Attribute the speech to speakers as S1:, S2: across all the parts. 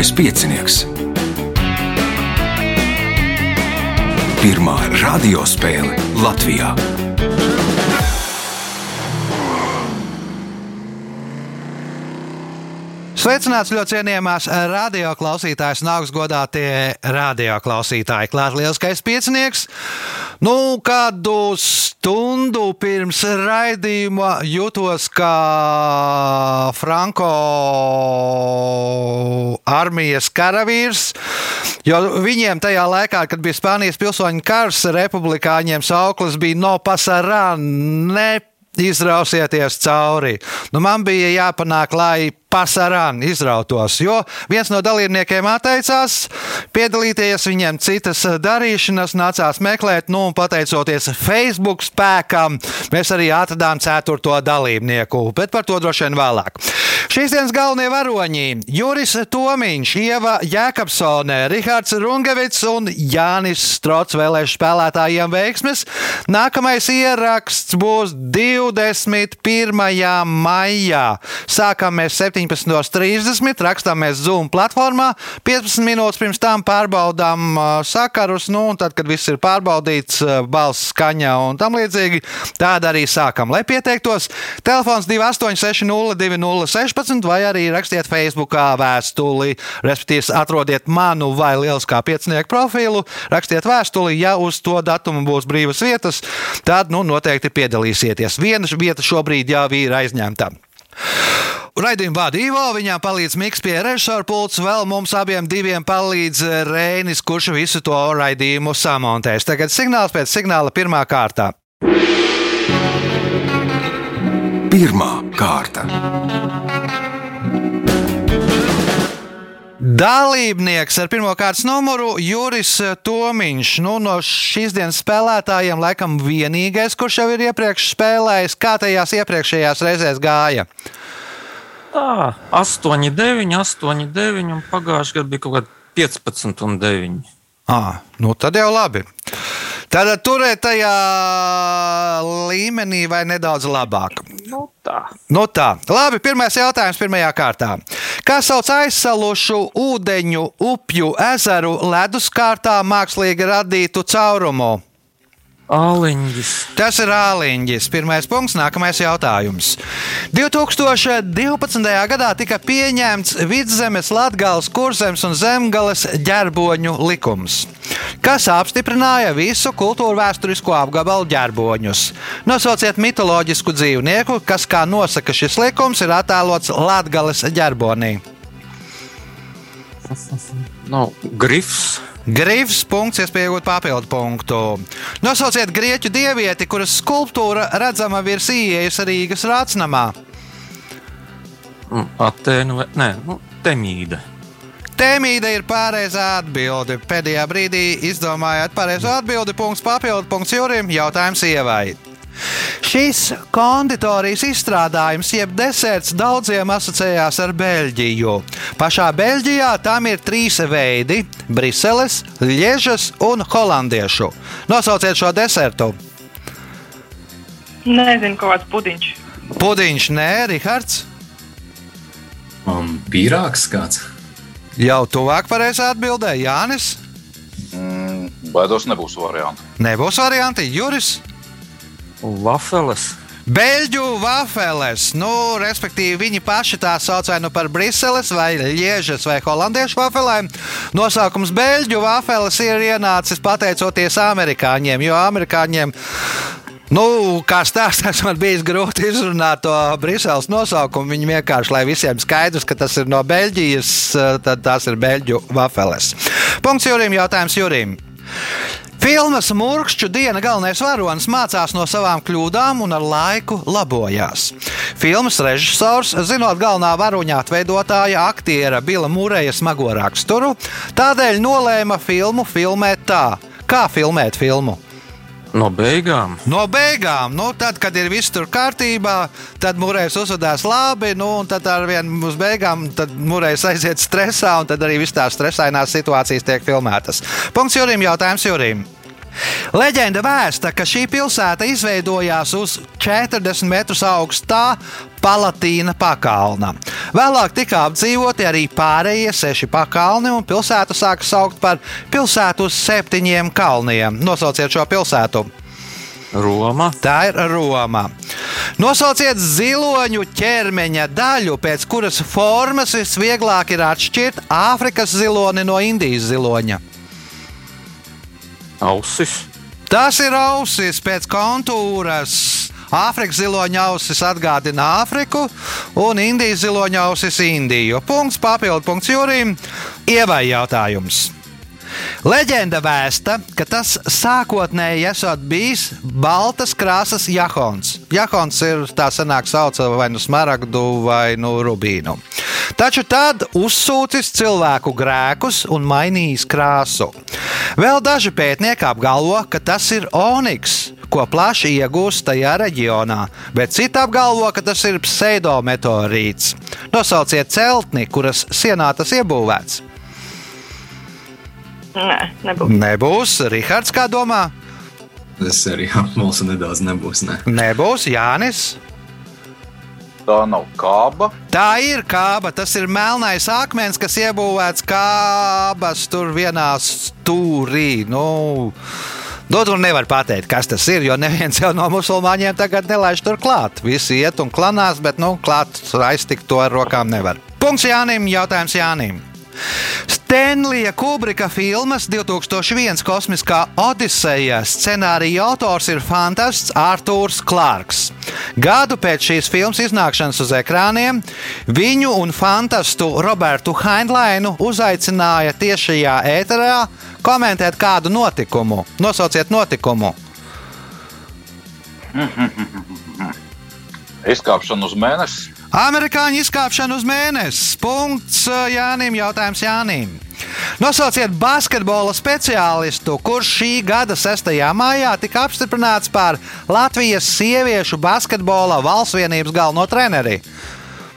S1: Lieliskais piecinieks. Pirmā radiospēle Latvijā.
S2: Sveicināts ļoti cienījamās radioklausītājas un augstgadātie radioklausītāji. Klāt lielskais piecinieks. Nu, kādu stundu pirms raidījuma jutos kā Franko armijas karavīrs. Jo viņiem tajā laikā, kad bija Spānijas pilsoņu karš, republikāņiem sauklis bija no pasarā, ne izrausieties cauri. Nu, man bija jāpanāk, lai pasarāni izrautos, jo viens no dalībniekiem atteicās piedalīties, viņiem citas darīšanas nācās meklēt, nu, un pateicoties Facebook spēkam, mēs arī atradām ceturto dalībnieku, bet par to droši vien vēlāk. Šīs dienas galvenie varoņi - Juris Tomiņš, Ieva Jēkabsone, Rihards Rungevits un Jānis Strots vēlēšu spēlētājiem veiksmes. Nākamais ieraksts būs 21. maijā. Sākam mēs 7. 17.30. Rakstāmies Zoom platformā. 15 minūtes pirms tam pārbaudām sakarus, nu, un tad, kad viss ir pārbaudīts, balss skaņa un tam līdzīgi, tāda arī sākam. Lai pieteiktos, telefons 28602016 vai arī rakstiet Facebookā vēstuli, respektīvi atrodiet manu vai lieliskā piecinieku profilu, rakstiet vēstuli, ja uz to datumu būs brīvas vietas, tad nu, noteikti piedalīsieties. Viena vieta šobrīd jau ir aizņemta. Raidījumu vada Ivo, viņām palīdz Mikls pie režisora pults, vēl mums abiem diviem palīdz Rēnis, kurš visu to raidījumu samontēs. Tagad signāls pēc signāla pirmā kārta.
S1: Pirmā kārta.
S2: Dalībnieks ar pirmā kārtas numuru Juris Tomiņš. Nu, no šīs dienas spēlētājiem laikam vienīgais, kurš jau ir iepriekš spēlējis, kā tajās iepriekšējās reizēs gāja.
S3: Tā, 8, 9, 8, 9, un pagājušajā gadā bija kaut kāda 15 un 9.
S2: À, nu tad jau labi. Tad turēt tajā līmenī vai nedaudz labāk.
S3: Nu, tā.
S2: Nu tā. Labi, pirmais jautājums pirmajā kārtā. Kā sauc aizsalušu ūdeņu, upju, ezeru leduskārtā mākslīgi radītu caurumu?
S3: Āliņģis.
S2: Tas ir āliņģis. Pirmais punkts, nākamais jautājums. 2012. gadā tika pieņemts Vidzemes, Latgales, Kurzemes un Zemgales ģerboņu likums, kas apstiprināja visu kultūru vēsturisko apgabalu ģerboņus. Nosauciet mitoloģisku dzīvnieku, kas, kā nosaka šis likums, ir attēlots Latgales ģerbonī.
S3: Nav grifs.
S2: Grīvs punkts, iespēja iegūt papildu punktu. Nosauciet grieķu dievieti, kuras skulptūra redzama virs ieejas Rīgas rācnamā.
S3: Atēnu vai nē, nu, temīda.
S2: Tēmīda ir pareizā atbilde. Pēdējā brīdī izdomājāt pareizo atbildi. Punkts papildu punkts Jurim. Jautājums ievai. Šis konditorijas izstrādājums, jeb deserts, daudziem asociējās ar Beļģiju. Pašā Beļģijā tam ir trīs veidi - Briseles, Liežas un Holandiešu. Nosauciet šo desertu.
S4: Nezinu, kāds pudiņš.
S2: Pudiņš, nē, Rihards.
S5: Um, pīrāgs kāds.
S2: Jau tuvāk pareizā atbildē Jānis.
S6: Mm, baidos, nebūs variantu.
S2: Nebūs varianti Juris.
S3: Vafeles.
S2: Beļģu vafeles, nu, respektīvi, viņi paši tā sauc vai nu par Briseles, vai Liežas, vai Holandiešu vafelēm. Nosaukums Beļģu vafeles ir ienācis pateicoties amerikāņiem, jo amerikāņiem. Nu, kā stāstās, man bija grūti izrunāt to Briseles nosaukumu. Viņi vienkārši, lai visiem skaidrs, ka tas ir no Beļģijas, tad tās ir Beļģu vafeles. Punkts Jurim, jautājums Jurim. Filmas Mūrkšķu diena galvenais varonis mācās no savām kļūdām un ar laiku labojās. Filmas režisors, zinot galvenā varoņa atveidotāja aktiera Bila Mūreja smago raksturu, tādēļ nolēma filmu filmēt tā. Kā filmēt filmu?
S3: No beigām.
S2: No beigām, nu, tad, kad ir viss tur kārtībā, tad mūrējs uzvedās labi, nu, tad ar vienu uz beigām mūrējs aiziet stresā, un tad arī viss tās stresainās situācijas tiek filmētas. Punkts Jurim, jautājums Jurim. Leģenda vēsta, ka šī pilsēta izveidojās uz 40 metrus augstā Palatīna pakalna. Vēlāk tika apdzīvoti arī pārējie seši pakalni, un pilsētu sāka saukt par pilsētu uz septiņiem kalniem. Nosauciet šo pilsētu!
S3: Roma,
S2: Tā ir Roma. Nosauciet ziloņu ķermeņa daļu, pēc kuras formas visvieglāk ir atšķirt Āfrikas ziloni no Indijas ziloņa.
S3: Ausis,
S2: Tas ir ausis pēc kontūras. Āfrikas ziloņa ausis atgādina Āfriku, un Indijas ziloņa ausis Indiju. Punkts papildu punkts Jurim. Ievai jautājums. Leģenda vēsta, ka tas sākotnēji esot bijis baltas krāsas jahons. Jahons ir tā senāk sauca vai nu smaragdu vai nu rubīnu. Taču tad uzsūcis cilvēku grēkus un mainījis krāsu. Vēl daži pētnieki apgalvo, ka tas ir oniks, ko plaši iegūst tajā reģionā, bet citi apgalvo, ka tas ir pseidometeorīts. Nosauciet celtni, kuras sienā tas iebūvēts.
S4: Nē, nebūs.
S2: Nebūs. Rihards, kā domā?
S5: Es arī apmulsu nedaudz nebūs. Ne.
S2: Nebūs Jānis.
S6: Tā nav kāba.
S2: Tā ir kāba. Tas ir melnais akmens, kas iebūvēts kābas tur vienā stūrī. Nu, Nu, tur nevar pateikt, kas tas ir, jo neviens jau no musulmaņiem tagad nelaiž tur klāt. Visi iet un klanās, bet nu, klāt aiztikt to ar rokām nevar. Punkts Jānim, jautājums Jānim. Stenlija Kubrika filmas 2001 kosmiskā Odiseja scenārija autors ir fantasts Arthurs Clarks. Gadu pēc šīs filmas iznākšanas uz ekrāniem viņu un fantastu Robertu Heinleinu uzaicināja tiešajā ēterā komentēt kādu notikumu. Nosauciet notikumu.
S6: Izkāpšana uz mēnesi.
S2: Amerikāņu izkāpšana uz mēnesi. Punkts eh, Jānim. Jautājums Jānim. Nosauciet basketbola speciālistu, kurš šī gada 6. maijā tika apstiprināts par Latvijas sieviešu basketbola valsts vienības galveno treneri.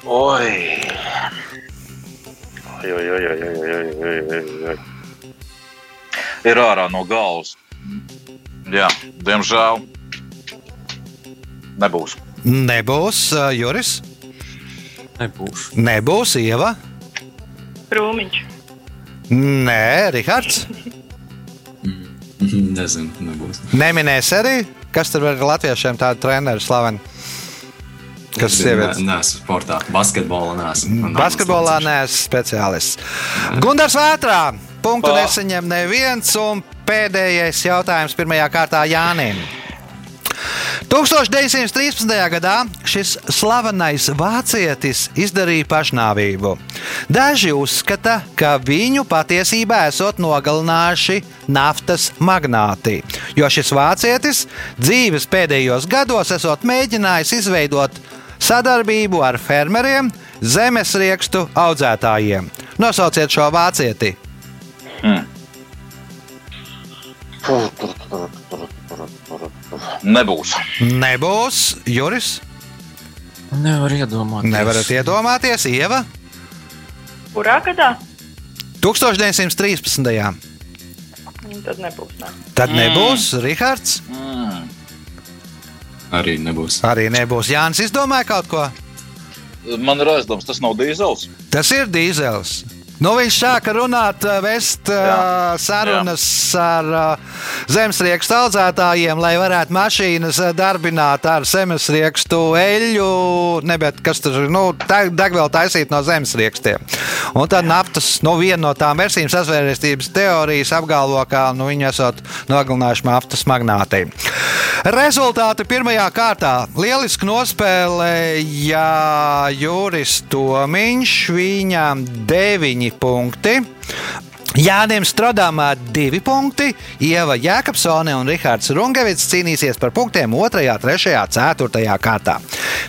S6: Oi! Oi, oi, oi, oi, oi, oi, oi, oi. Ir ārā no galvas. Jā, diemžēl nebūs.
S2: Nebūs uh, Juris,
S3: nebūs.
S2: nebūs Ieva,
S4: Krūmiņš.
S2: Nē, Rihards.
S5: Nezinu, nebūs.
S2: Neminēs arī, kas tur ir latviešiem tādi treneri slaveni. Kas
S5: Es
S2: sievietes?
S5: Neesmu sportā. Basketbolā neesmu.
S2: Basketbolā neesmu speciālists. Gunārs Vētrā. Punktu
S6: Pa.
S2: nesaņem neviens. Un pēdējais jautājums pirmajā kārtā Jānim. 1913. gadā šis slavenais vācietis izdarīja pašnāvību. Daži uzskata, ka viņu patiesībā esot nogalinājuši naftas magnāti, jo šis vācietis dzīves pēdējos gados esot mēģinājis izveidot sadarbību ar fermeriem, zemesriekstu audzētājiem. Nosauciet šo vācieti!
S6: Nebūs.
S2: Nebūs Juris.
S3: Nevar iedomāties.
S2: Nevarat iedomāties, Ieva.
S4: Kurā gadā?
S2: 1913.
S4: Nu, Tad nebūs. Ne.
S2: Tad nebūs Rihards.
S5: Arī nebūs.
S2: Arī nebūs Jānis. Izdomāja kaut ko.
S6: Man ir aizdoms, tas nav dīzels.
S2: Tas ir dīzels. Nu, viņš sāka runāt, eh, vest uh,
S6: Jā.
S2: sarunas ar uh, zemesriekstu audzētājiem, lai varētu mašīnas eh, darbināt ar zemesriekstu eļļu, ne, bet kas tur ir, nu, degvielu taisīt no zemesriekstiem. Un tad naftas, nu, viena no tām versijām sazvērestības teorijas apgalvo, ka nu, viņi esat nogalinājuši naftas magnātiem. Rezultāti pirmajā kārtā. Lieliski nospēlēja Juris Tomiņš, viņam 9 punkti. Jānis Stradamā divi punkti, Ieva Jēkabsone un Rihards Rungevits cīnīsies par punktiem 2, 3, 4 kārtā.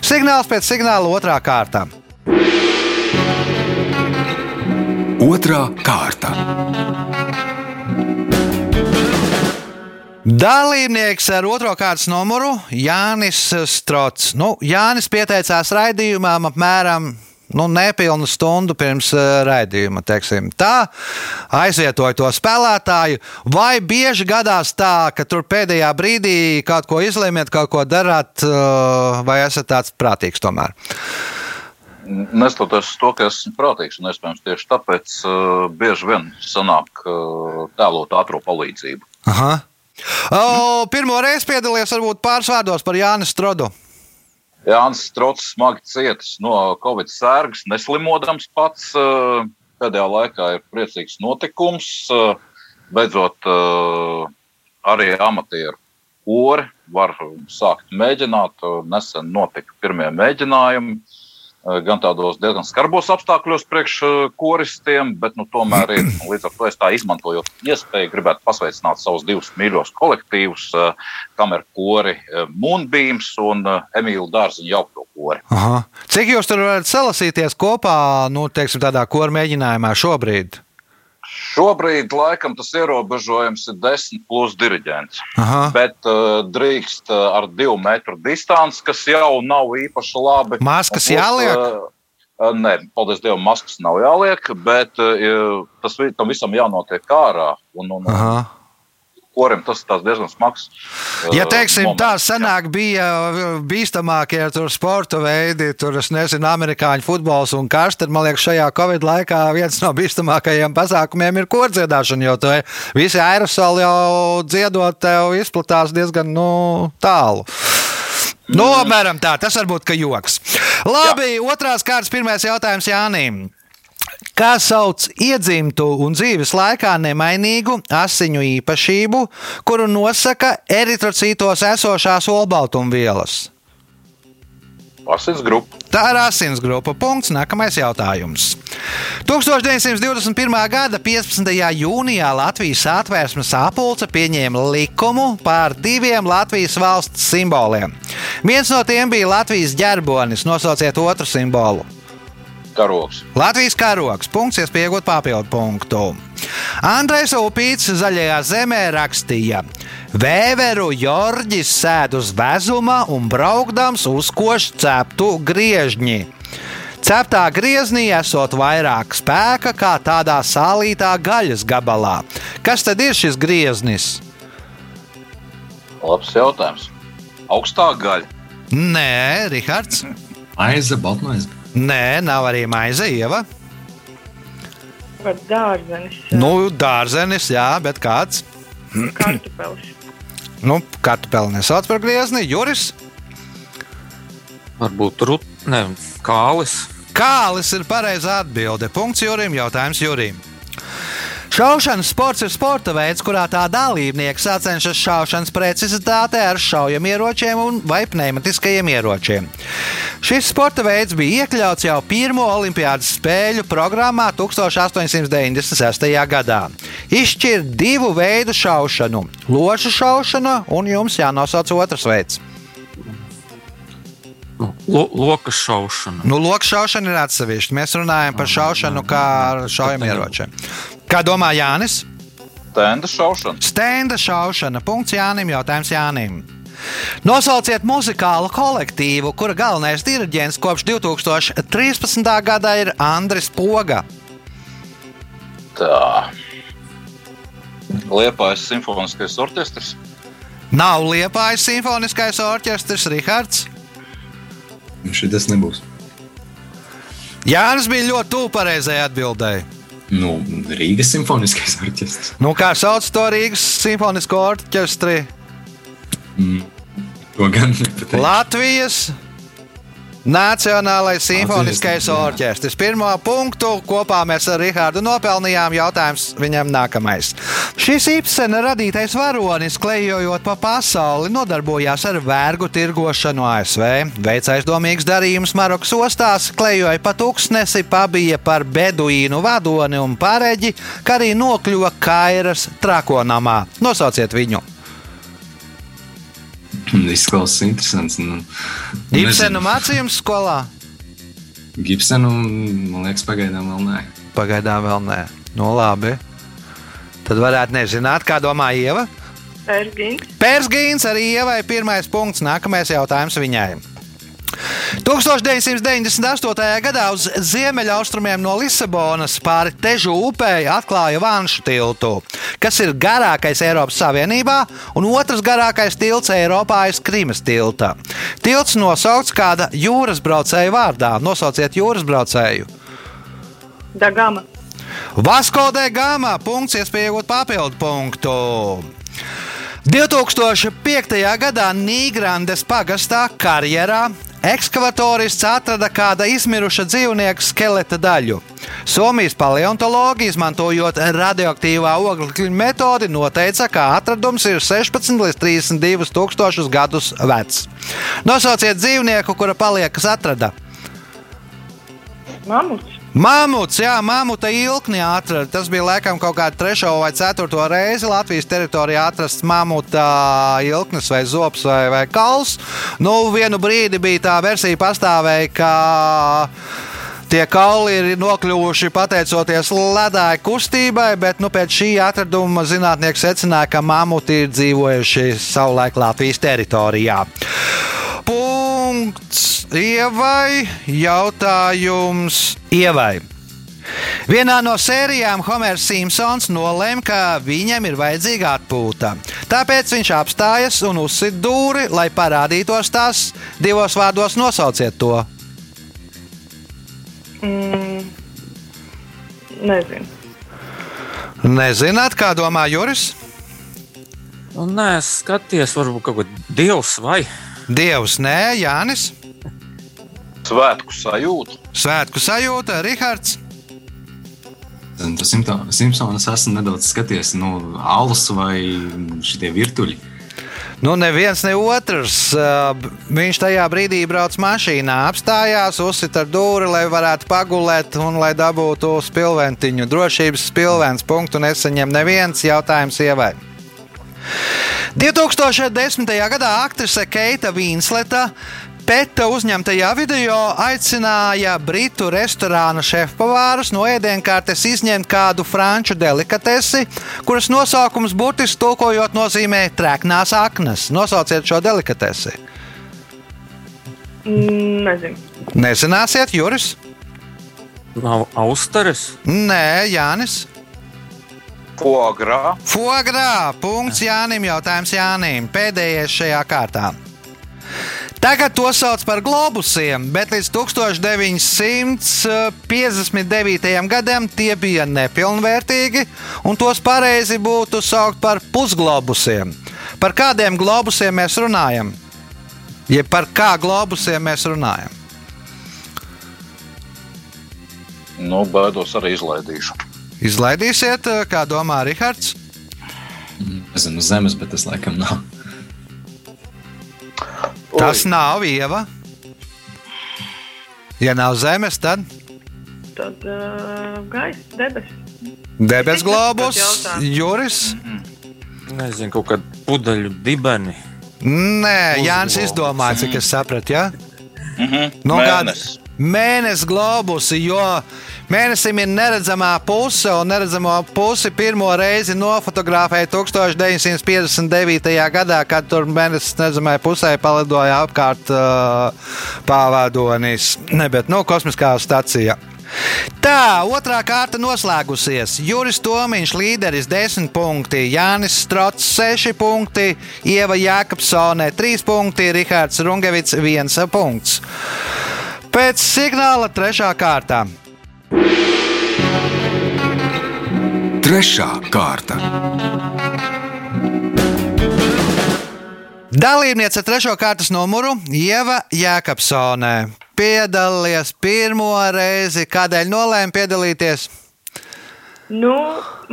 S2: Signāls pēc signāla 2. kārtā.
S1: Otra kārta.
S2: Dalībnieks ar otro kārtas numuru Jānis Strots. Nu, Jānis pieteicās raidījumam apmēram nu, nepilnu stundu pirms uh, raidījuma. teiksim Tā aizvietoja to spēlētāju. Vai bieži gadās tā, ka tur pēdējā brīdī kaut ko izlēmiet, kaut ko darāt, uh, vai esat tāds prātīgs tomēr?
S6: Neskatoties to, ka esmu prātīgs, un iespējams tieši tāpēc uh, bieži vien sanāk uh, tēlot ātrā palīdzību.
S2: Aha. O, pirmo reizi piedalījies varbūt pāris vārdos par Jānis Strodu.
S6: Jānis Strots smagi cietis no Covid sērgas, neslimodams pats. uh, Pēdējā laikā ir priecīgs notikums. uh, Beidzot, uh, arī amatieru kori var sākt mēģināt. Nesen notika pirmie mēģinājumi. Uh, Gan tādos diezgan skarbos apstākļos priekš uh, koristiem, bet nu, tomēr ir. Līdz ar to es tā izmantojot iespēju, gribētu pasveicināt savus divus mīļos kolektīvus, uh, kameru kori uh, Moonbeams un Emīlu Dārziņu jaukto kori.
S2: Aha. Cik jūs tur varat salasīties kopā, nu, teiksim, tādā kora mēģinājumā šobrīd?
S6: Šobrīd laikam tas ierobežojums ir 10 plus diriģents.
S2: Aha.
S6: Bet uh, drīkst uh, ar divu metru distanci, kas jau nav īpaši labi.
S2: Maskas
S6: plus,
S2: jāliek?
S6: Uh, uh, Nē, paldies Dievam, maskas nav jāliek, bet uh, tas tam visam jānotiek ārā. Un, un, un
S2: Aha.
S6: Korim tas ir diezgan smags.
S2: Ja teiksim,
S6: moments.
S2: tā senāk bija uh, bīstamākie tur sporta veidi, tur es nezinu, amerikāņu futbols un karš, tad man liekas, šajā Covid laikā viens no bīstamākajiem pasākumiem ir kordziedāšana, jo to visi aerosoli jau dziedot tev izplatās diezgan nu, tālu. Nu, apmēram tā, tas varbūt ka joks. Labi, otrās kārtas, pirmais jautājums Jānim. Kā sauc iedzimtu un dzīves laikā nemainīgu asiņu īpašību, kuru nosaka eritrocītos esošās olbaltumvielas?
S6: Asins grupa.
S2: Tā ir asins grupa. Punkts. Nākamais jautājums. 1921. gada 15. jūnijā Latvijas atvērsmes sapulce pieņēma likumu par diviem Latvijas valsts simboliem. Viens no tiem bija Latvijas ģerbonis. Nosauciet otru simbolu.
S6: Karoks.
S2: Latvijas karoks. Punkts, iespējot papildu punktu. Andrejs Upīts zaļajā zemē rakstīja: Vēveru Jorģis sēd uz vezuma un braukdams uzkoš ceptu griežņi. Ceptā grieznī esot vairāk spēka kā tādā sālītā gaļas gabalā. Kas tad ir šis grieznis?
S6: Labs jautājums. Augstā gaļa.
S2: Nē, Rihards.
S5: Aiza, baltmaize.
S2: Nē, nav arī maize ieva.
S4: Vai dārzenis,
S2: Nu, dārzenis, jā, bet kāds?
S4: kartupelis.
S2: Nu, kartupeli nesauc par griezni. Juris.
S3: Varbūt rut, ne, kālis.
S2: Kālis ir pareizā atbilde. Punkts Jurim, jautājums Jurim. Šaušanas sports ir sporta veids, kurā tā dalībnieks sacenšas šaušanas precizitātē ar šaujamieročiem un vai pneimatiskajiem ieročiem. Šis sporta veids bija iekļauts jau pirmo Olimpiādas spēļu programmā 1896. gadā. Izšķir divu veidu šaušanu - lošu šaušana, un jums jānosauc otrs veids.
S3: Nu, lo, loka šaušana.
S2: Nu, loks šaušana ir atsevišķa. Mēs runājam par šaušanu kā ar šaujamieročiem. Kā domā Jānis?
S6: Tenda šaušana.
S2: Stenda šaušana. Punkts Jānim. Jautājums Jānim. Nosauciet muzikālu kolektīvu, kura galvenais diriģents kopš 2013. gada ir Andris Poga.
S6: Tā. Liepājas simfoniskais orķestris.
S2: Nav Liepājas simfoniskais orķestris Rihards.
S5: Šis nebūs.
S2: Jānis bija ļoti tuvu pareizajai atbildēji.
S5: Nu, Rīgas simfoniskais orķestris.
S2: Nu, kā sauc to Rīgas simfonisko orķestri?
S5: To gan nepateiktu.
S2: Latvijas Nacionālais simfoniskais orķestris. Pirmo punktu kopā mēs ar Rahādu nopelnījām. Jautājums viņam nākamais. Šis Ibsena radītais varonis, klejojot pa pasauli, nodarbojās ar vergu tirgošanu ASV. Veica aizdomīgs darījums Marokas ostās, klejoja pa tūkstnesi, pabija par beduīnu vadoni un pareģi, kā arī nokļuva Kairas trakonamā. Nosauciet viņu!
S5: Izklausās interesants. Nu,
S2: Ibsenu mācījums skolā?
S5: Gibsonu, man liekas, pagaidām vēl nē.
S2: Pagaidām vēl nē. Nu, labi. Tad varētu nezināt, kā domā Ieva.
S4: Pērgīns.
S2: Pērsgīns arī Ievai pirmais punkts. Nākamais jautājums viņai. 1998. gadā uz ziemeļaustrumiem no Lisabonas pāri Težu upei atklāja Vanšu tiltu, kas ir garākais Eiropas Savienībā un otrs garākais tilts Eiropā aiz Krimas tilta. Tilts nosaukts kāda jūras braucēja vārdā. Nosauciet jūras braucēju.
S4: Dagama.
S2: Vasko de Gama. Punkts, iespēja iegūt papildu punktu. 2005. gadā Nīgrandes pagastā karjerā ekskavatorists atrada kāda izmiruša dzīvnieka skeleta daļu. Somijas paleontologi, izmantojot radioaktīvā oglekļa metodi, noteica, ka atradums ir 16 līdz 32 tūkstošus gadus vecs. Nosauciet dzīvnieku, kura paliekas atrada.
S4: Mamuts.
S2: Mamuts, jā, mamuta ilkni atrada. Tas bija laikam kaut kāda trešo vai ceturto reizi Latvijas teritorijā atrasts mamuta ilknis vai zops vai, vai kals. Nu, vienu brīdi bija tā versija pastāvēja, ka tie kauli ir nokļuvuši pateicoties ledāja kustībai, bet nu, pēc šī atraduma zinātnieki secināja, ka mamuti ir dzīvojuši savulaik Latvijas teritorijā. Punkts Ievai. Jautājums Ievai. Vienā no sērijām Homers Simpsons nolēma, ka viņam ir vajadzīga atpūta. Tāpēc viņš apstājas un uzsit dūri, lai parādītos tās divos vārdos nosauciet to.
S4: Mm, nezinu.
S2: Nezināt, kā domā Juris?
S3: Nu, nē, skaties, varbūt kaut kāda dievs vai
S2: Dievs, nē, Jānis.
S6: Svētku sajūta.
S2: Svētku sajūta, Rihards.
S5: Tas Simpsons esmu nedaudz skaties, nu, alus vai šitie virtuļi.
S2: Nu, neviens ne otrs. Viņš tajā brīdī brauc mašīnā, apstājās, uzsita ar dūri, lai varētu pagulēt un lai dabūtu spilventiņu. Drošības spilvens punktu nesaņem neviens jautājums ievai. 2010. gadā aktrise Keita Vinsleta Peta uzņemtajā video aicināja britu restorāna šefpavārus no ēdienkartes izņemt kādu franču delikatesi, kuras nosaukums burtiski tulkojot nozīmē treknās aknas. Nosauciet šo delikatesi.
S4: Mm, nezinu.
S2: Nezināsiet, Juris?
S3: nav austeres.
S2: Nē, Jānis.
S6: Pogrā.
S2: Fogrā. Punkts Jānim. Jautājums Jānim. Pēdējais šajā kārtā. Tagad to sauc par globusiem, bet līdz 1959. gadam tie bija nepilnvērtīgi, un tos pareizi būtu saukt par pusglobusiem. Par kādiem globusiem mēs runājam? Jeb par kā globusiem mēs runājam?
S6: Nu, baidos arī izlaidīšu.
S2: Izlaidīsiet, kā domā Rihards?
S5: Nezinu, uz zemes, bet tas laikam nav.
S2: Tas nav ieva. Ja nav zemes, tad
S4: Tad uh, gaisa debesis.
S2: debesu globus. Juris.
S3: Nezinu, kaut kāda pudeļu dibeni.
S2: Nē, Jānis izdomāja, cik es sapratu. Ja?
S6: Mhm.
S2: Nu, kāda-
S6: Mēnesis.
S2: Mēnesis globusi, jo mēnesim ir neredzamā puse, un neredzamā pusi pirmo reizi nofotografēja 1959. gadā, kad tur mēnesis neredzamajā pusē palidoja apkārt uh, pavadonis, ne, bet nu, kosmiskā stacija. Tā, otrā kārta noslēgusies. Juris Tomiņš, līderis 10 punkti, Jānis Strots 6 punkti, Ieva Jākapsone 3 punkti, Rihards Rungevits 1 punkts. Pēc signāla trešā kārta.
S1: Trešā kārta.
S2: Dalībniece trešo kārtas numuru Ieva Jākapsone. Piedalījies pirmo reizi. Kādēļ nolēma piedalīties?
S4: Nu,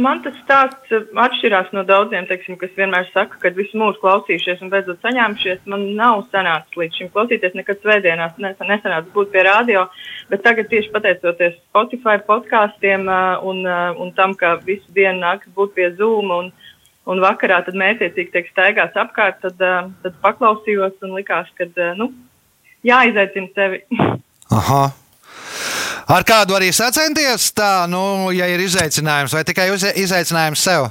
S4: man tas stāsts eh, atšķirās no daudziem, teiksim, kas vienmēr saka, ka visu mūžu klausījušies un beidzot saņēmušies. Man nav sanācis līdz šim klausīties, nekad svētdienās nes- nesanāca būt pie radio, bet tagad tieši pateicoties Spotify podkāstiem uh, un, uh, un tam, ka visu dienu nāks būt pie Zoom un, un vakarā tad mētiecīgi tiek staigāts apkārt, tad, tad paklausījos un likās, ka nu, jāizaicina sevi.
S2: Aha. Ar kādu arī sacenties? Tā, nu, ja ir izaicinājums, vai tikai izaicinājums sev?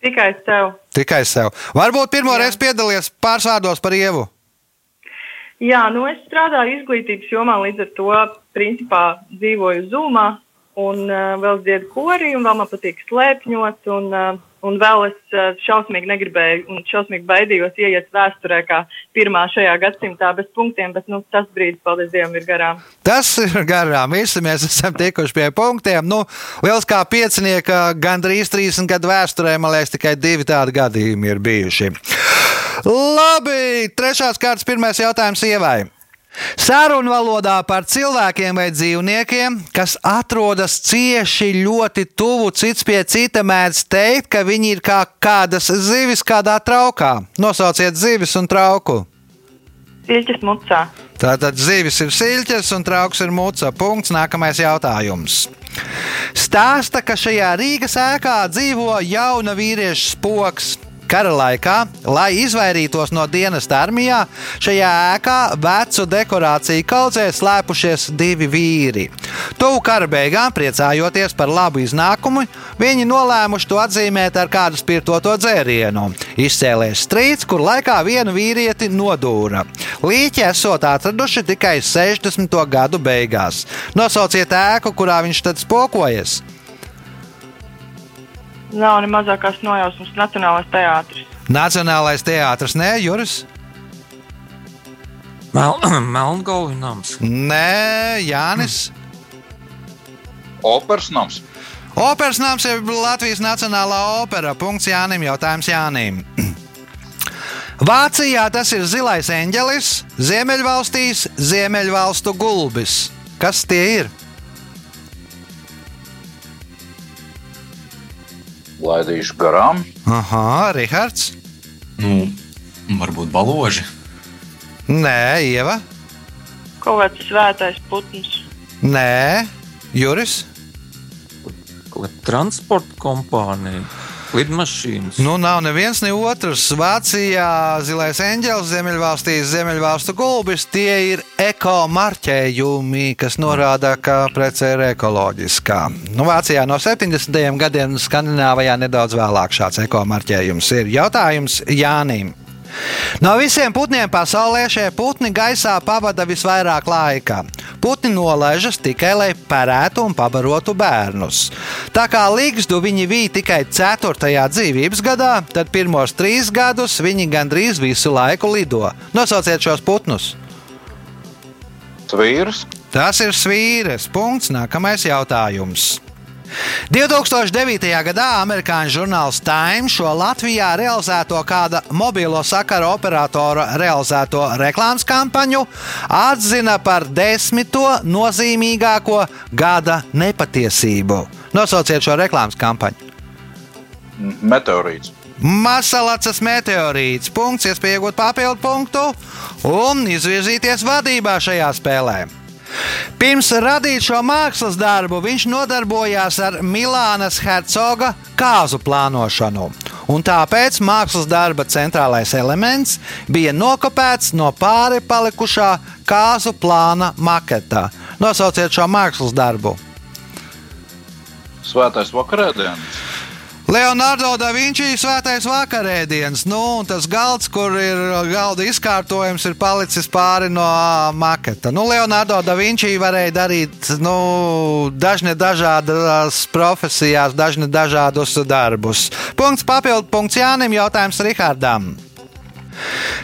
S4: Tikai sev.
S2: Tikai sev. Varbūt pirmo reizi piedalījies pārsvārdos par ievu.
S4: Jā, nu es strādāju izglītības jomā, līdz ar to principā dzīvoju Zumā un uh, vēl dziedu korī, un vēl man patīk slēpņot. Un, uh, un vēl es uh, šausmīgi negribēju un šausmīgi baidījos ieiet vēsturē kā pirmā šajā gadsimtā bez punktiem, bet nu, tas brīdis, paldies Dievam, ir garām.
S2: Tas ir garām. Visi mēs esam tikuši pie punktiem. Nu, liels kā piecinieka, gandrīz 30 gadu vēsturē, man liekas, tikai divi tādi gadījumi ir bijuši. Labi, trešās kārtas, pirmais jautājums ievai. Sarunu valodā par cilvēkiem vai dzīvniekiem, kas atrodas cieši ļoti tuvu cits pie cita, mēdz teikt, ka viņi ir kā kādas zivis kādā traukā. Nosauciet zivis un trauku.
S4: Siļķis mucā.
S2: Tātad zivis ir siļķis un trauks ir muca. Punkts. Nākamais jautājums. Stāsta, ka šajā Rīgas ēkā dzīvo jauna vīrieša spoks. Kara laikā, lai izvairītos no dienas armijā, šajā ēkā vecu dekorāciju kaudzē slēpušies divi vīri. Tuvu kara beigām, priecājoties par labu iznākumu, viņi nolēmuši to atzīmēt ar kādu spirtoto dzērienu. Izcēlēs strīds, kur laikā vienu vīrieti nodūra. Līķi esot atraduši tikai 60. gadu beigās. Nosauciet ēku, kurā viņš tad spokojas.
S4: Nav ne mazākās nojausmas Nacionālais teātris.
S2: Nacionālais teātris, nē, Juris.
S3: Mel Melngalvi nams.
S2: Nē, Jānis.
S6: Operas nams.
S2: Operas nams ir Latvijas Nacionālā opera. Punkts Jānim. Jautājums Jānim. Vācijā tas ir zilais eņģelis, Ziemeļvalstīs Ziemeļvalstu gulbis. Kas tie ir?
S6: Laidīšu garām.
S2: Aha, Rihards.
S5: Nu, varbūt baloži.
S2: Nē, Ieva.
S4: Kaut kāds svētais putns.
S2: Nē, Juris.
S3: Kaut kāda transporta kompānija, lidmašīnas.
S2: Nu, nav neviens, ne otrs. Vācijā zilais eņģelis, Ziemeļvalstīs Ziemeļvalstu gulbis. Tie ir ekomarķējumi, kas norāda, ka prece ir ekoloģiskā. Nu, Vācijā no 70. gadiem, Skandināvijā nedaudz vēlāk šāds ekomarķējums ir. Jautājums Jānim. No visiem putniem pasaulē šie putni gaisā pavada visvairāk laika. Putni nolaižas tikai, lai perētu un pabarotu bērnus. Tā kā līgstu viņi bija tikai 4. dzīvības gadā, tad pirmos trīs gadus viņi gandrīz visu laiku lido. Nosauciet šos putnus!
S6: Svīrs.
S2: Tas ir svīres. Punkts. Nākamais jautājums. 2009. gadā amerikāņu žurnāls Time šo Latvijā realizēto kāda mobilo sakaru operatora realizēto reklāmas kampaņu atzina par desmito nozīmīgāko gada nepatiesību. Nosauciet šo reklāmas kampaņu.
S6: Meteorīts.
S2: Masalacas meteorīts. Punkts, iespēja iegūt papildu punktu un izvirzīties vadībā šajā spēlē. Pirms radīt šo mākslas darbu, viņš nodarbojās ar Milānas hercoga kāzu plānošanu. Un tāpēc mākslas darba centrālais elements bija nokopēts no pāri palikušā kāzu plāna maketā. Nosauciet šo mākslas darbu.
S6: Svētais vakarēdienas.
S2: Leonardo da Vinčī svētais vakarēdienas. Nu, un tas galds, kur ir galda izkārtojums, ir palicis pāri no maketa. Nu, Leonardo da Vinčī varēja darīt nu, dažne dažādas profesijās, dažne dažādus darbus. Punkts papildu punkts Jānim, jautājums Rihardam.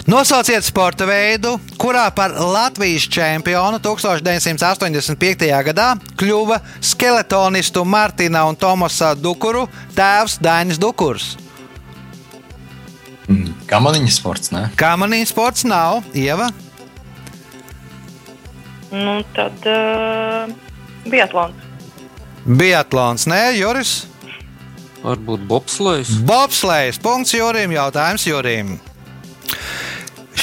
S2: Nosauciet sporta veidu, kurā par Latvijas čempionu 1985. gadā kļuva skeletonistu Martina un Tomasa Dukuru tēvs Dainis Dukurs.
S5: Mm, Kamaniņa sports, ne?
S2: Kamaniņa sports nav, Ieva.
S4: Nu, tad uh, biatlons.
S2: Biatlons, nē, Juris.
S3: Varbūt bobslēgs.
S2: Bobslēgs, punkts Jurim, jautājums Jurim.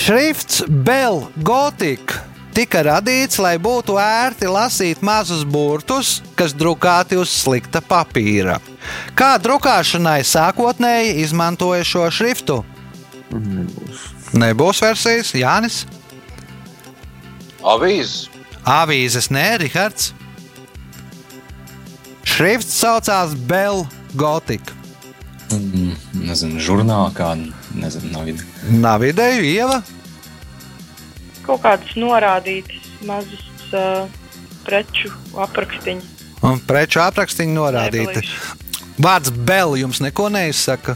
S2: Šrifts Bell Gothic tika radīts, lai būtu ērti lasīt mazus burtus, kas drukāti uz slikta papīra. Kā drukāšanai sākotnēji izmantoja šo šriftu?
S3: Nebūs.
S2: Nebūs versijas, Jānis.
S6: Avīzes.
S2: Avīzes, nē, Rihards. Šrifts saucās Bell Gothic.
S5: Mm, nezinu, žurnālā kāda, nezinu, nav ideja.
S2: Nav ideju, Ieva.
S4: Kaut kādas norādītas mazas uh, preču aprakstiņas.
S2: Un preču aprakstiņi norādīti.
S4: Nebelīši.
S2: Vārds Bell jums neko neizsaka.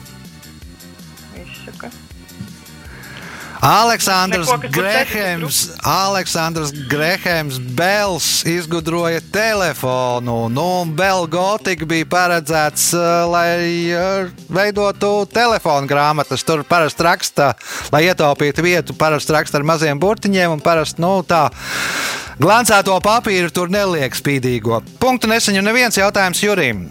S2: Aleksandrs Grehēms, Aleksandrs Grehēms Bells izgudroja telefonu. Nu, un Bell Gotika bija paredzēts, uh, lai uh, veidotu telefonu grāmatas. Tur parasti raksta, lai ietaupītu vietu, parasti raksta ar maziem burtiņiem un parasti, nu, tā. Glancēto papīru tur neliek spīdīgo. Punktu neseņu neviens jautājums Jurim.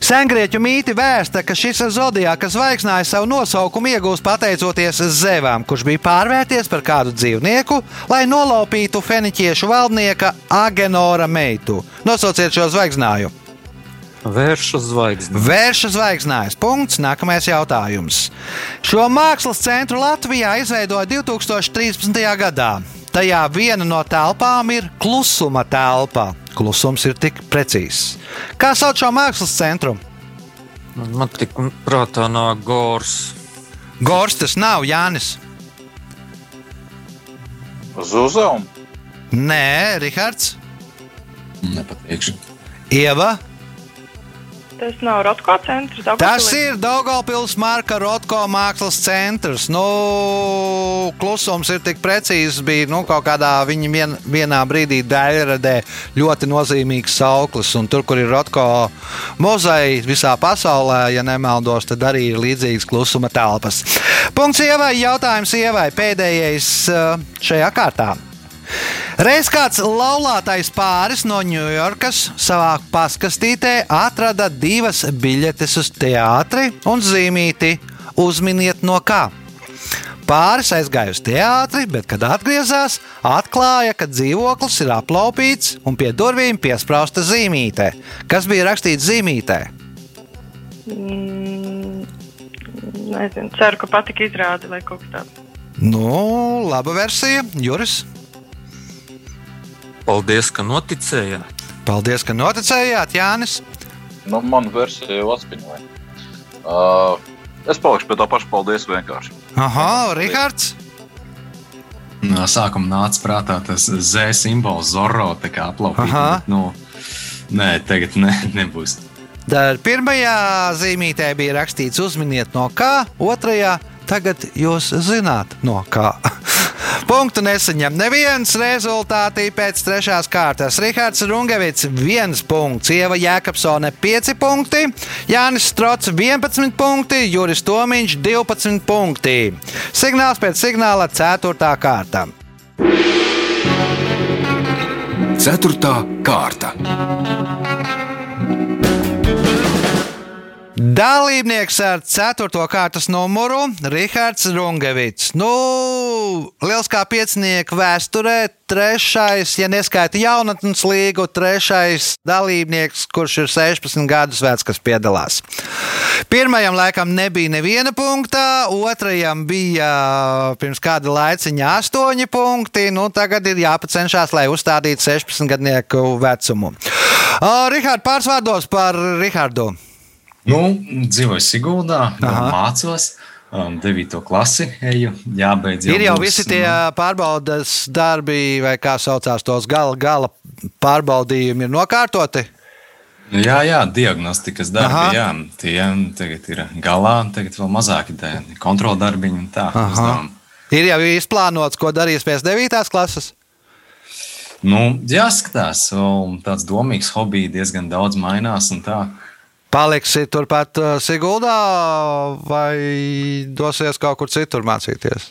S2: Sengrieķu mīti vēsta, ka šis zodiāka zvaigznājs savu nosaukumu iegūst pateicoties Zevam, kurš bija pārvērties par kādu dzīvnieku, lai nolaupītu feniķiešu valdnieka Agenora meitu. Nosauciet šo zvaigznāju.
S3: Vērša zvaigzne.
S2: Vērša zvaigznājs. Punkts. Nākamais jautājums. Šo mākslas centru Latvijā izveidoja 2013. gadā. Tajā viena no telpām ir klusuma telpa. Klusums ir tik precīzs. Kā sauc šo mākslas centru?
S3: Man tik prātā nāk gors.
S2: Gors tas nav Jānis.
S6: Zuzam,
S2: Nē, Rihards,
S5: Nepateikšu.
S2: Ieva.
S4: Tas nav Rotko centrs.
S2: Tas
S4: Daugavpilī?
S2: ir Daugopils Marka Rotko mākslas centrs. Nu, klusums ir tik precīzs, bija nu, kaut kādā viņa vien, vienā brīdī daļradē ļoti nozīmīgs sauklis. Un tur, kur ir Rotko muzeja visā pasaulē, ja nemaldos, tad arī ir līdzīgas klusuma telpas. Punkts ievai, jautājums ievai pēdējais eh, šajā kārtā. Reiz kāds laulātais pāris no Ņujorkas savā paskastītē atrada divas biļetes uz teātri un zīmīti Uzminiet no kā. Pāris aizgāja uz teātri, bet, kad atgriezās, atklāja, ka dzīvoklis ir aplaupīts un pie durvīm piesprāsta zīmīte. Kas bija rakstīts zīmītē?
S4: Mm, nezinu, ceru, ka patika izrāde vai kaut kas tāds.
S2: Nu, laba versija, Juris.
S3: Paldies, ka noticējāt.
S2: Paldies, ka noticējāt, Jānis.
S6: nu, man versija jau atspiņoja. Uh, es palikšu pie tā paša paldies vienkārši.
S2: Aha, Rihards.
S5: No sākuma nāca prātā tas Z simbols, Zorro, tā kā aplaupīts.
S2: Aha.
S5: Nu, nē, tagad ne, nebūs.
S2: Tad pirmajā zīmītē bija rakstīts uzminiet no kā, otrajā tagad jūs zināt no kā. Punktu nesaņem neviens rezultātī pēc trešās kārtas. Rihards Rungevits 1 punkts, Ieva Jēkabsone 5 punkti, Jānis Strots 11 punkti, Juris Tomiņš 12 punkti. Signāls pēc signāla 4. kārta.
S1: Ceturtā kārta.
S2: Dalībnieks ar 4. kārtas numuru - Rihards Rungevits. Nu, liels kā piecinieku vēsturē, trešais, ja neskaita jaunatnes līgu, trešais dalībnieks, kurš ir 16 gadus vecs, kas piedalās. Pirmajam laikam nebija neviena punkta, otrajam bija pirms kāda laiciņa 8 punkti. Nu, tagad ir jāpacenšas, lai uzstādītu 16 gadnieku vecumu. Rihards, pārsvārdos par Rihardu.
S5: Nu, dzīvoju Siguldā, mācos. Um, 9. klasi eju, jābeidz.
S2: Ir jau
S5: būs,
S2: visi tie
S5: nu,
S2: pārbaudas darbi, vai kā saucās tos gala, gala pārbaudījumi, ir nokārtoti.
S5: Jā, jā, diagnostikas darbi,
S2: Aha.
S5: jā, tie tagad ir galā, tagad vēl mazāki kontroldarbiņi un tā.
S2: Ir jau izplānots, ko darīs pēc 9. klases.
S5: Nu, jāskatās, un tāds domīgs hobijs diezgan daudz mainās un tā.
S2: Paliksi turpat uh, Siguldā vai dosies kaut kur citur mācīties?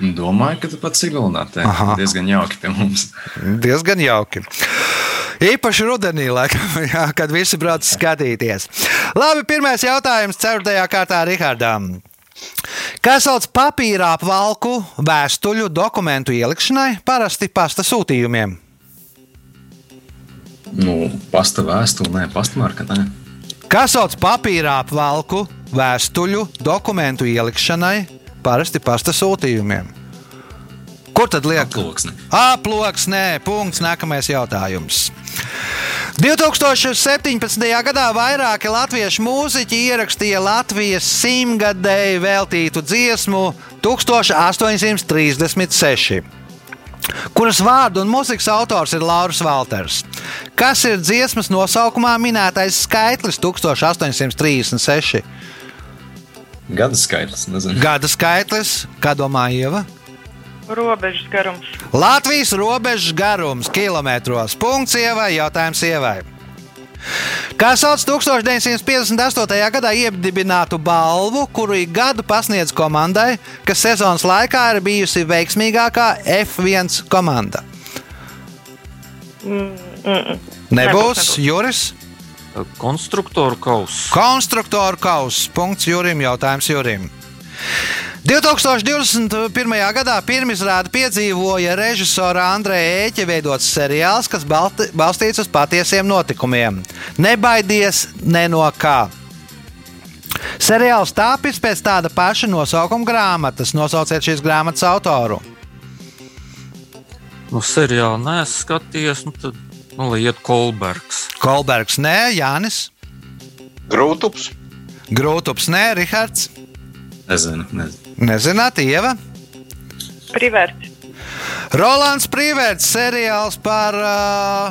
S5: Domāju, ka tu pats Siguldā te diezgan jauki pie mums.
S2: Diezgan jauki. Īpaši rudenī, laikam, jā, kad visi brauc skatīties. Labi, pirmais jautājums ceturtajā kārtā Rihardam. Kā sauc papīrā apvalku vēstuļu dokumentu ielikšanai, parasti pasta sūtījumiem?
S5: Nu, pasta vēstule, nē, pastmarka, nē.
S2: Kā sauc papīrā apvalku vēstuļu dokumentu ielikšanai, parasti pasta sūtījumiem? Kur tad liek?
S5: Aploksne.
S2: Aploksnē, punkts. Nākamais jautājums. 2017. gadā vairāki latviešu mūziķi ierakstīja Latvijas simtgadēju veltītu dziesmu 1836. Kuras vārdu un mūzikas autors ir Lauris Valters. Kas ir dziesmas nosaukumā minētais skaitlis 1836?
S5: Gada skaitlis, nezinu.
S2: Gada skaitlis, kā domā Ieva?
S4: Robežas garums.
S2: Latvijas robežas garums kilometros. Punkts ievai, jautājums ievai. Kā sauc 1958. gadā iedibinātu balvu, kuru ik gadu pasniedz komandai, kas sezonas laikā ir bijusi veiksmīgākā F1 komanda?
S4: Mm, mm.
S2: Nebūs
S4: Nebūs,
S2: Juris.
S3: Konstruktoru kausa.
S2: Konstruktoru kausa. Punkts Jurim. Jautājums Jurim. 2021. gadā pirmizrādi piedzīvoja režisora Andreja Ēķa veidots seriāls, kas balstīts uz patiesiem notikumiem. Nebaidies ne no kā. Seriāls tāpis pēc tāda paša nosaukuma grāmatas. Nosauciet šīs grāmatas autoru.
S3: Nu, seriālu neesmu skatījies, nu, tad nu, iet Kolbergs.
S2: Kolbergs, nē, Jānis,
S6: Grūtups.
S2: Grūtups, nē, Rihards,
S5: Nezinu, nezinu.
S2: nezināt, Ieva.
S4: Privērts.
S2: Rolands Prīvērts seriāls par,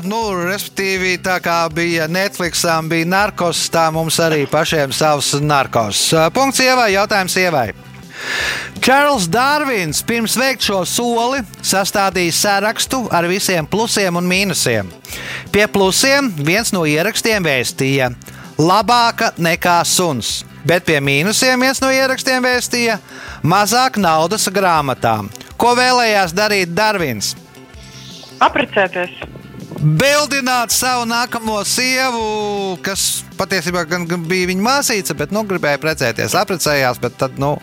S2: nu, respektīvi, tā kā bija Netflixam, bija narkos, tā mums arī pašiem savs narkos. Punkts ievai, jautājums ievai. Čārls Dārvins pirms veikt šo soli sastādīja sarakstu ar visiem plusiem un mīnusiem. Pie plusiem viens no ierakstiem vēstīja: labāka nekā suns, bet pie mīnusiem viens no ierakstiem vēstīja: mazāk naudas grāmatām. Ko vēlējās darīt Darvins?
S4: Apprecēties.
S2: Bildināt savu nākamo sievu, kas patiesībā gan, bija viņa māsīca, bet nu, gribēja precēties. Apprecējās, bet tad, nu,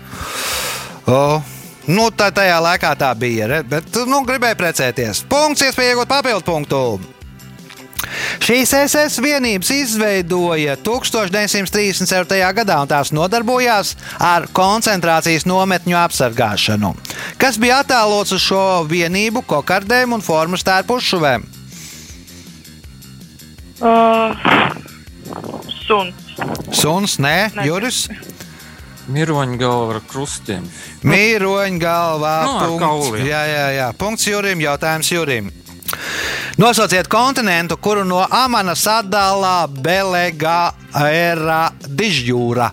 S2: oh, nu tā, tajā laikā tā bija. Bet, nu, gribēja precēties. Punkts, iespēja iegūt papildu punktu. Šīs SS vienības izveidoja 1937. gadā, un tās nodarbojās ar koncentrācijas nometņu apsargāšanu, kas bija attēlots uz šo vienību kokardēm un formas tērpu uzšuvēm.
S4: Uh, suns.
S2: Suns, nē,
S4: Nē.
S2: Juris.
S3: Miroņa galva ar krustiem.
S2: Mīroņa galvā.
S3: Nu, ar
S2: punkts. Jā, jā, jā. Punkts Jurim. Jautājums Jurim. Nosauciet kontinentu, kuru no Amanas atdalā Belegā era Dižjūra.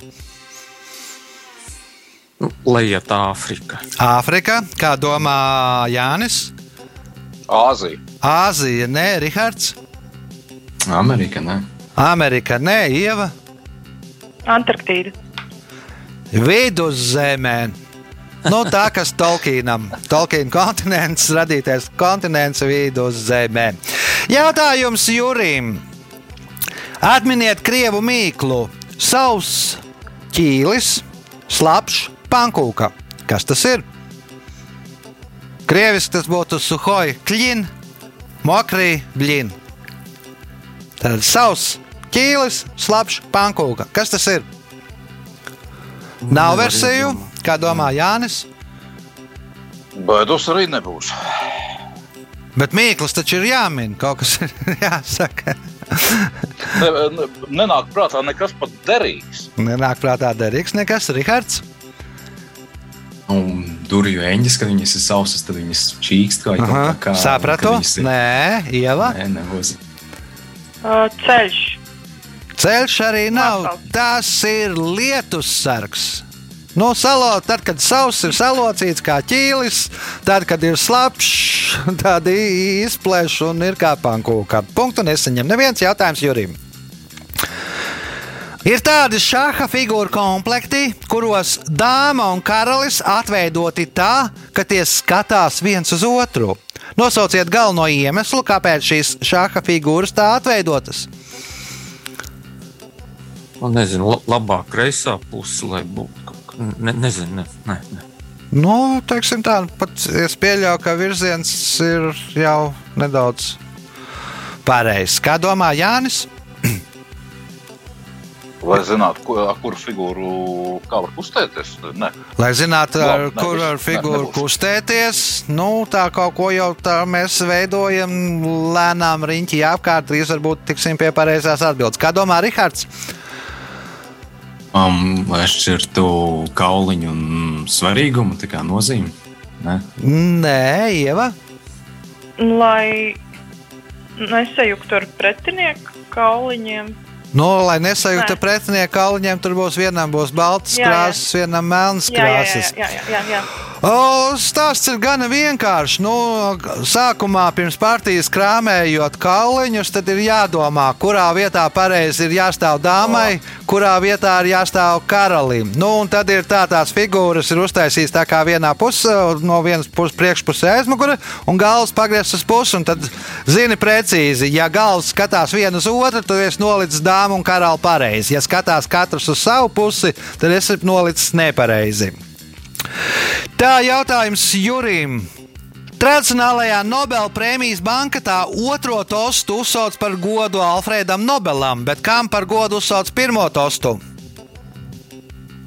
S3: Lejiet Āfrika.
S2: Āfrika, kā domā Jānis?
S6: Āzija.
S2: Āzija, nē, Rihards.
S5: Amerika, ne?
S2: Amerika, nē, Ieva.
S4: Antarktīda.
S2: Viduszemē. Nu, tā kas Tolkienam, Tolkiena kontinents, radītais kontinents viduszemē. Jautājums Jurim. Atminiet krievu mīklu. Savs ķīlis, slapjš, pankūka. Kas tas ir? Krieviski tas būtu suhoj, kļin, mokrī, bļin. Tad savs ķīlis, slapjš, pankūka. Kas tas ir? Nav
S3: Nevar
S2: versiju,
S3: iedomāt.
S2: Kā domā Jānis.
S6: Baidos arī nebūs.
S2: Bet mīklas taču ir jāmin. Kaut kas ir jāsaka.
S6: Ne, ne, nenāk prātā nekas pat derīgs.
S2: Nenāk prātā derīgs nekas. Rihards.
S5: Un durvju eņģis, kad viņas ir sausas, tad viņas čīkst kā
S2: Aha,
S5: kā,
S2: Sapratu.
S5: ir-
S2: Nē, Ieva.
S5: Nē, nebūs.
S4: Uh, ceļš.
S2: Ceļš arī nav.
S4: Asfalts.
S2: Tas ir lietus sargs. Nu, salo, tad, kad sauss ir salocīts kā ķīlis, tad, kad ir slapjš, tad izplēš un ir kā pankūka. Punktu nesaņem. Neviens jautājums Jurim. Ir tādi šāda figūra komplekti, kuros dāma un karalis atveidoti tā, ka tie skatās viens uz otru. Nosauciet galveno iemeslu, kāpēc šīs šāda figūras tā atveidotas.
S3: Nu, nezinu, la- labāk kreisā puse, lai būtu. Ne, nezinu, ne, ne, ne.
S2: Nu, teiksim tā, pat es pieļauju, ka virziens ir jau nedaudz pareizs. Kā domā Jānis?
S6: Lai zinātu, ko, ar kuru figūru kā var kustēties. Ne.
S2: Lai zinātu, ar
S6: Labi,
S2: kur
S6: nebūs.
S2: ar figūru
S6: Ne,
S2: kustēties, nu, tā kaut ko jau tā mēs veidojam, lēnām riņķī apkārt, drīz varbūt tiksim pie pareizās atbildes. Kā domā Rihards?
S5: Um, lai šķirtu kauliņu un svarīgumu, tā kā nozīme. Ne?
S2: Nē, Ieva.
S4: Lai nesajuktu ar pretinieku kauliņiem.
S2: Nu, lai nesajūtu
S4: Nē.
S2: pretinieku kauliņiem, tur būs vienam būs balts krāsas, vienam melns
S4: Jā, jā, jā,
S2: krāsas.
S4: jā, jā, jā, jā.
S2: O, stāsts ir gana vienkāršs. Nu, sākumā, pirms partijas krāmējot kauliņus, tad ir jādomā, kurā vietā pareizi ir jāstāv dāmai, kurā vietā ir jāstāv karalim. Nu, un tad ir tā, tās figūras ir uztaisītas tā kā vienā pusē, no vienas puses priekšpusē aizmugure, un galvas pagrieztas uz pusi. Tad zini precīzi, ja galvas skatās viena uz otru, tad es nolicis dāmu un karalu pareizi. Ja skatās katrs uz savu pusi, tad es esmu nolicis nepareizi. Tā jautājums Jurim. Tradicionālajā Nobela prēmijas banketā otro tostu uzsauc par godu Alfredam Nobelam, bet kam par godu uzsauc pirmo tostu?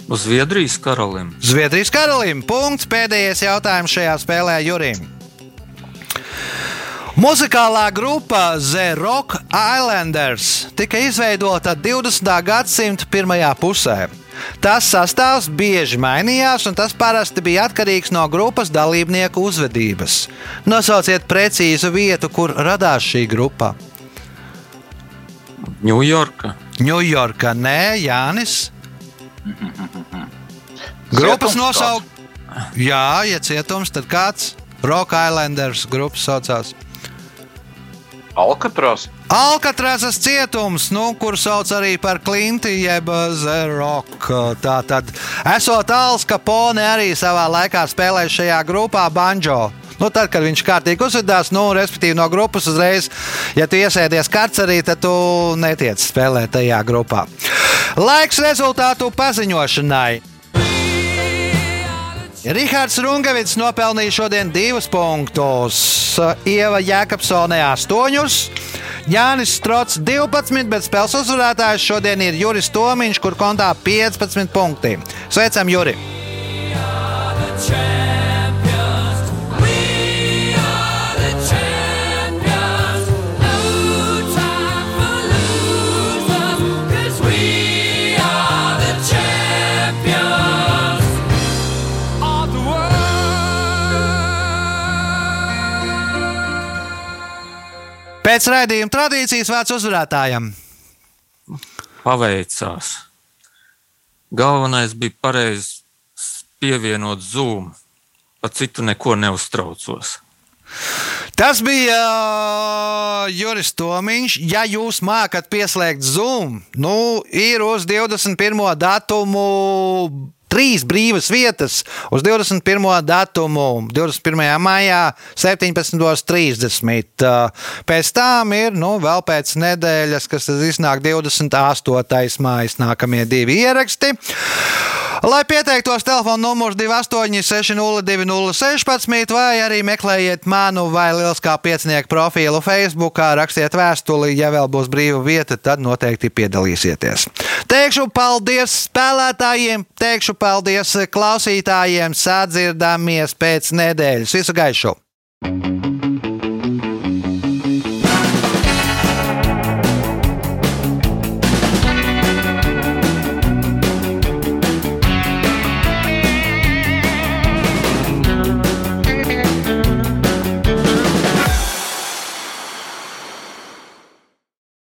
S3: Zviedrijas karalim.
S2: Zviedrijas karalim. Punkts. Pēdējais jautājums šajā spēlē Jurim. Muzikālā grupa The Rock Islanders tika izveidota 20. gadsimta pirmajā pusē. Tas sastāvs bieži mainījās, un tas parasti bija atkarīgs no grupas dalībnieku uzvedības. Nosauciet precīzu vietu, kur radās šī grupa.
S3: Ņujorka.
S2: Ņujorka, nē, Jānis. Grupas nosaukt. Jā, ja cietums, tad kāds? Rock Islanders grupas saucās.
S6: Alkatras.
S2: Alkatrāzas cietums, nu, kur sauc arī par Klinti, jeb Zeroku. Tā tad, esot Alans Kapone arī savā laikā spēlēja šajā grupā banjo. Nu, tad, kad viņš kārtīgi uzvedās, nu, respektīvi no grupas uzreiz, ja tu iesēdies karcerī, tad tu netiec spēlēt tajā grupā. Laiks rezultātu paziņošanai. Rihards Rungavits nopelnīja šodien divus punktus, Ieva Jēkabsone 8. Jānis Strots 12, bet spēles uzvarētājs šodien ir Juris Tomiņš, kur kontā 15 punkti. Sveicam, Juri! Pēc raidījuma tradīcijas vārds uzvarētājam.
S3: Paveicās. Galvenais bija pareizi pievienot zūmu. Par citu neko neuztraucos.
S2: Tas bija uh, Juris Tomiņš. Ja jūs mākat pieslēgt Zoom, nu, ir uz 21. datumu. Trīs brīvas vietas uz 21. datumu, 21. maijā, 17.30. Uh, Pēc tam ir nu, vēl pēc nedēļas, kas iznāk 28. mājas, nākamie divi ieraksti. Lai pieteiktos, telefona numurs 28, 602, vai arī meklējiet manu vai Lieliskā piecinieku profilu Facebook, rakstiet vēstuli. Ja vēl būs brīva vieta, tad noteikti piedalīsieties. Teikšu paldies spēlētājiem, teikšu paldies klausītājiem, sadzirdāmies pēc nedēļas. Visu gaišu!